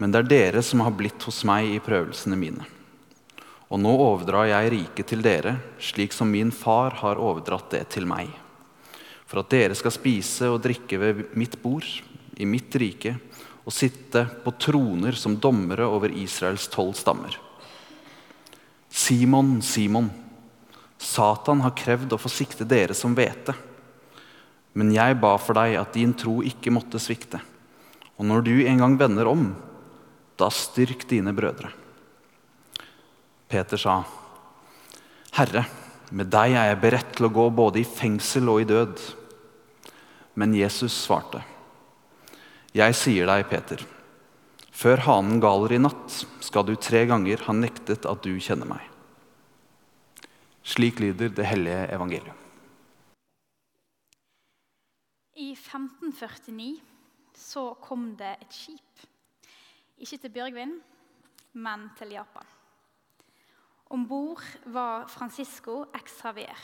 Men det er dere som har blitt hos meg i prøvelsene mine. Og nå overdrar jeg riket til dere, slik som min far har overdratt det til meg. For at dere skal spise og drikke ved mitt bord, i mitt rike, og sitte på troner som dommere over Israels tolv stammer. Simon, Simon, Satan har krevd å få sikte dere som hvete. Men jeg ba for deg at din tro ikke måtte svikte. Og når du en gang vender om, da styrk dine brødre. Peter sa, Herre, med deg er jeg beredt til å gå både i fengsel og i død. Men Jesus svarte, Jeg sier deg, Peter, før hanen galer i natt, skal du tre ganger ha nektet at du kjenner meg. Slik lyder det hellige evangeliet. I 1549 så kom det et skip. Ikke til Bjørgvin, men til Japan. Om bord var Francisco X. Javier,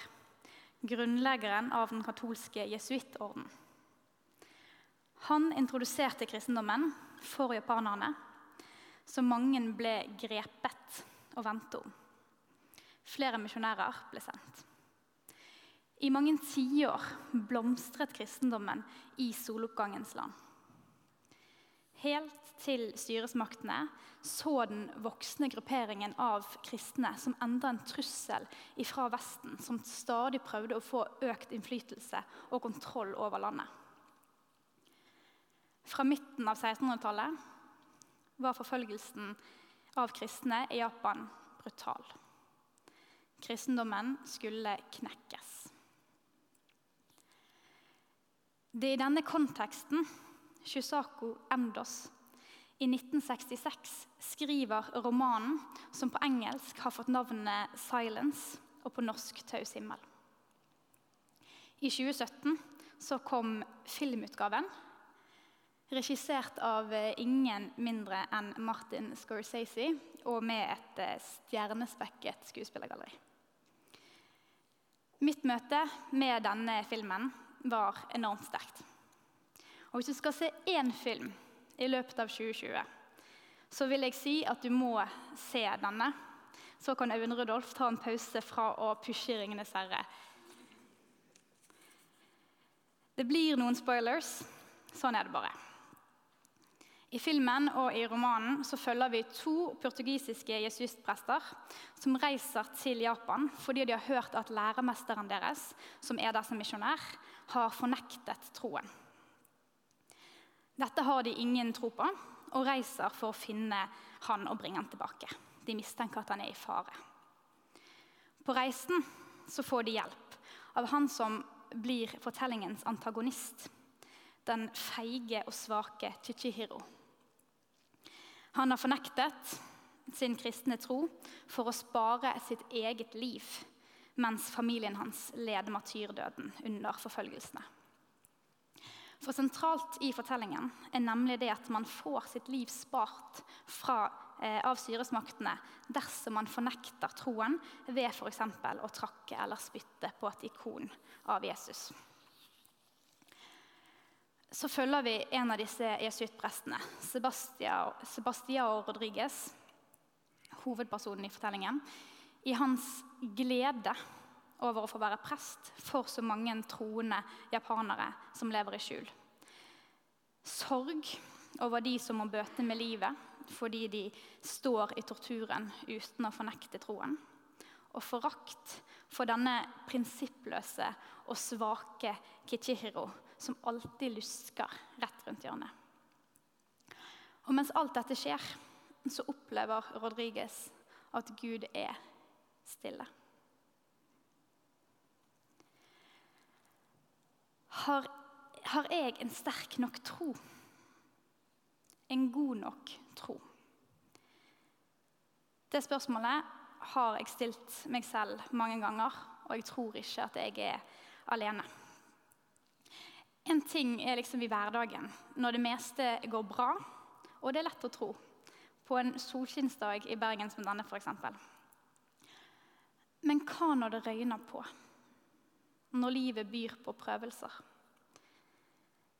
grunnleggeren av den katolske jesuittorden. Han introduserte kristendommen for japanerne, så mange ble grepet og vendte om. Flere misjonærer ble sendt. I mange tiår blomstret kristendommen i soloppgangens land. Helt til styresmaktene så den voksne grupperingen av kristne som enda en trussel fra Vesten, som stadig prøvde å få økt innflytelse og kontroll over landet. Fra midten av 1600-tallet var forfølgelsen av kristne i Japan brutal. Kristendommen skulle knekkes. Det er i denne konteksten Shusaku Endos i 1966 skriver romanen som på engelsk har fått navnet 'Silence', og på norsk 'Taus himmel'. I 2017 så kom filmutgaven, regissert av ingen mindre enn Martin Scorsese, og med et eh, stjernespekket skuespillergalleri. Mitt møte med denne filmen var enormt sterkt. Og Hvis du skal se én film i løpet av 2020, så vil jeg si at du må se denne. Så kan Øyvind Rudolf ta en pause fra å pushe 'Ringenes herre'. Det blir noen spoilers. Sånn er det bare. I filmen og i romanen så følger vi to portugisiske jesuitprester som reiser til Japan fordi de har hørt at læremesteren deres, som er der som misjonær, har fornektet troen. Dette har de ingen tro på, og reiser for å finne han og bringe han tilbake. De mistenker at han er i fare. På reisen så får de hjelp av han som blir fortellingens antagonist. Den feige og svake Chichihiro. Han har fornektet sin kristne tro for å spare sitt eget liv mens familien hans leder martyrdøden under forfølgelsene. For sentralt i fortellingen er nemlig det at man får sitt liv spart fra, eh, av styresmaktene dersom man fornekter troen ved f.eks. å trakke eller spytte på et ikon av Jesus. Så følger vi en av disse jesuittprestene, Sebastiao Rodriguez, hovedpersonen i fortellingen, i hans glede over å få være prest for så mange troende japanere som lever i skjul. Sorg over de som må bøte med livet fordi de står i torturen uten å fornekte troen. Og forakt for denne prinsippløse og svake Kichihiro som alltid lusker rett rundt hjørnet. Og mens alt dette skjer, så opplever Rodriguez at Gud er stille. Har, har jeg en sterk nok tro? En god nok tro? Det spørsmålet har jeg stilt meg selv mange ganger, og jeg tror ikke at jeg er alene. En ting er liksom i hverdagen, når det meste går bra, og det er lett å tro. På en solskinnsdag i Bergen som denne, f.eks. Men hva når det røyner på? Når livet byr på prøvelser?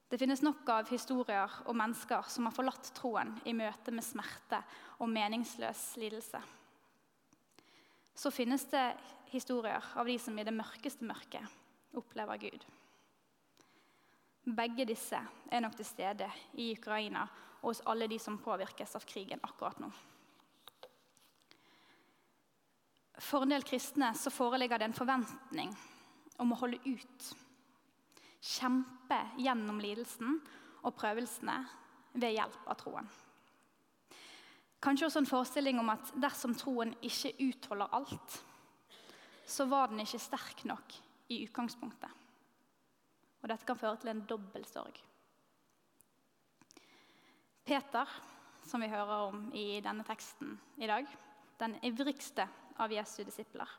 Det finnes nok av historier om mennesker som har forlatt troen i møte med smerte og meningsløs lidelse. Så finnes det historier av de som i det mørkeste mørket opplever Gud. Begge disse er nok til stede i Ukraina og hos alle de som påvirkes av krigen akkurat nå. For en del kristne så foreligger det en forventning om å holde ut kjempe gjennom lidelsen og prøvelsene ved hjelp av troen. Kanskje også en forestilling om at dersom troen ikke utholder alt, så var den ikke sterk nok i utgangspunktet. Og dette kan føre til en dobbel sorg. Peter, som vi hører om i denne teksten i dag, den ivrigste av Jesu disipler,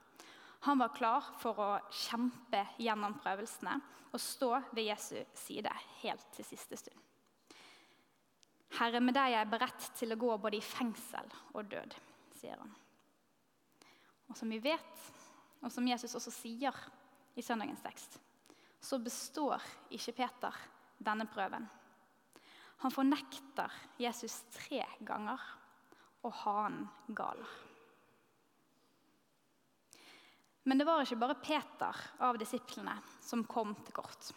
han var klar for å kjempe gjennom prøvelsene og stå ved Jesu side helt til siste stund. Herre, med deg er jeg beredt til å gå både i fengsel og død, sier han. Og som vi vet, og som Jesus også sier i søndagens tekst, så består ikke Peter denne prøven. Han fornekter Jesus tre ganger, og hanen galer. Men det var ikke bare Peter av disiplene som kom til kort.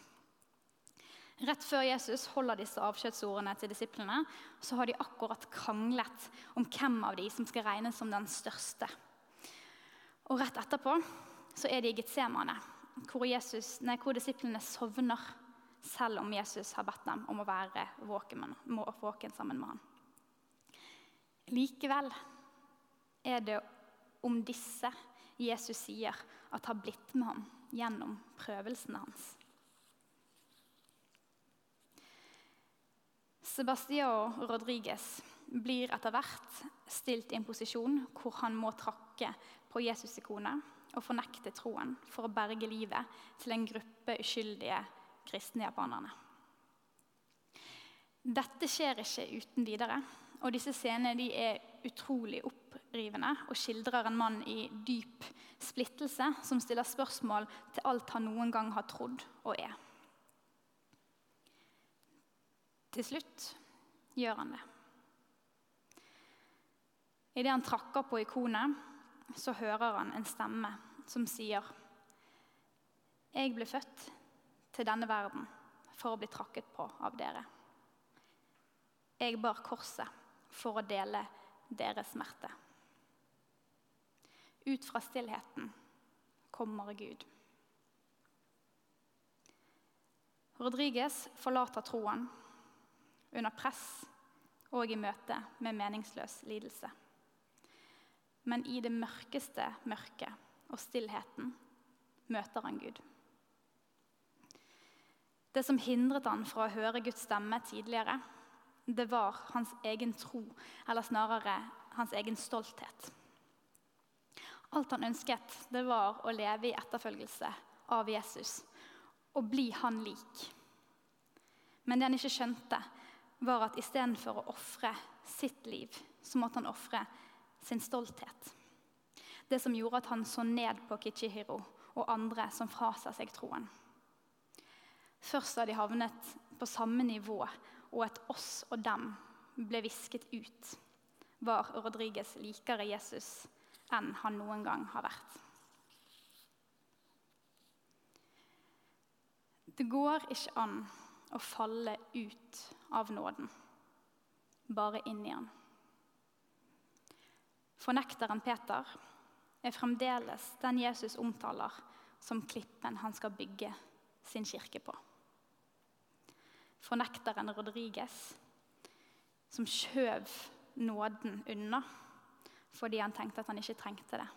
Rett før Jesus holder disse avskjedsordene til disiplene, så har de akkurat kranglet om hvem av de som skal regnes som den største. Og Rett etterpå så er de i Getsemane, hvor, hvor disiplene sovner selv om Jesus har bedt dem om å være våken, sammen med ham. Likevel er det om disse Jesus sier at har blitt med ham gjennom prøvelsene hans. Sebastiao Rodriguez blir etter hvert stilt i en posisjon hvor han må trakke på Jesus-ikonet og fornekte troen for å berge livet til en gruppe uskyldige kristne japanerne. Dette skjer ikke uten videre, og disse scenene er utrolig opprivende og skildrer en mann i dyp splittelse som stiller spørsmål til alt han noen gang har trodd og er. Til slutt gjør han det. Idet han trakker på ikonet, så hører han en stemme som sier Jeg ble født til denne verden for å bli trakket på av dere. Jeg bar korset for å dele deres smerte. Ut fra stillheten kommer Gud. Rodriges forlater troen under press og i møte med meningsløs lidelse. Men i det mørkeste mørket og stillheten møter han Gud. Det som hindret han fra å høre Guds stemme tidligere, det var hans egen tro, eller snarere hans egen stolthet. Alt han ønsket, det var å leve i etterfølgelse av Jesus og bli han lik. Men det han ikke skjønte, var at istedenfor å ofre sitt liv, så måtte han ofre sin stolthet. Det som gjorde at han så ned på Kichihiro og andre som frasa seg troen. Først da de havnet på samme nivå og et oss og dem ble visket ut, var Rodriges likere Jesus enn han noen gang har vært. Det går ikke an å falle ut av nåden, bare inn i den. Fornekteren Peter er fremdeles den Jesus omtaler som klippen han skal bygge sin kirke på fornekteren Rodriges, som skjøv nåden unna fordi han tenkte at han ikke trengte det.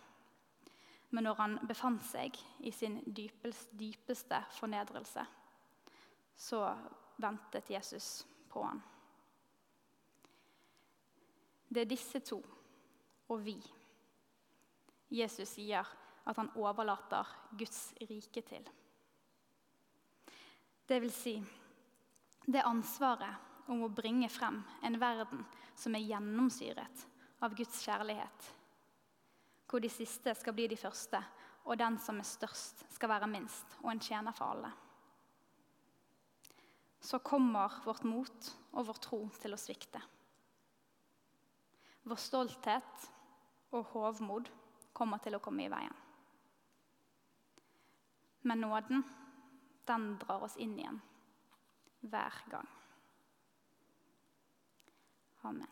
Men når han befant seg i sin dypeste fornedrelse, så ventet Jesus på han. Det er disse to og vi Jesus sier at han overlater Guds rike til. Det vil si det ansvaret om å bringe frem en verden som er gjennomsyret av Guds kjærlighet. Hvor de siste skal bli de første, og den som er størst, skal være minst, og en tjener for alle. så kommer vårt mot og vår tro til å svikte. Vår stolthet og hovmod kommer til å komme i veien. Men nåden, den drar oss inn igjen hver gang. Amen.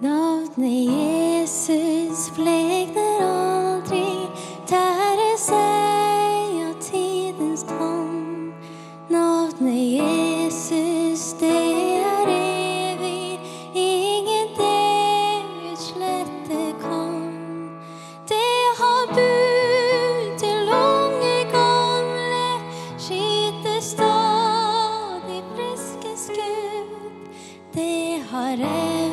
Navnet Jesus blekner Det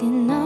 did not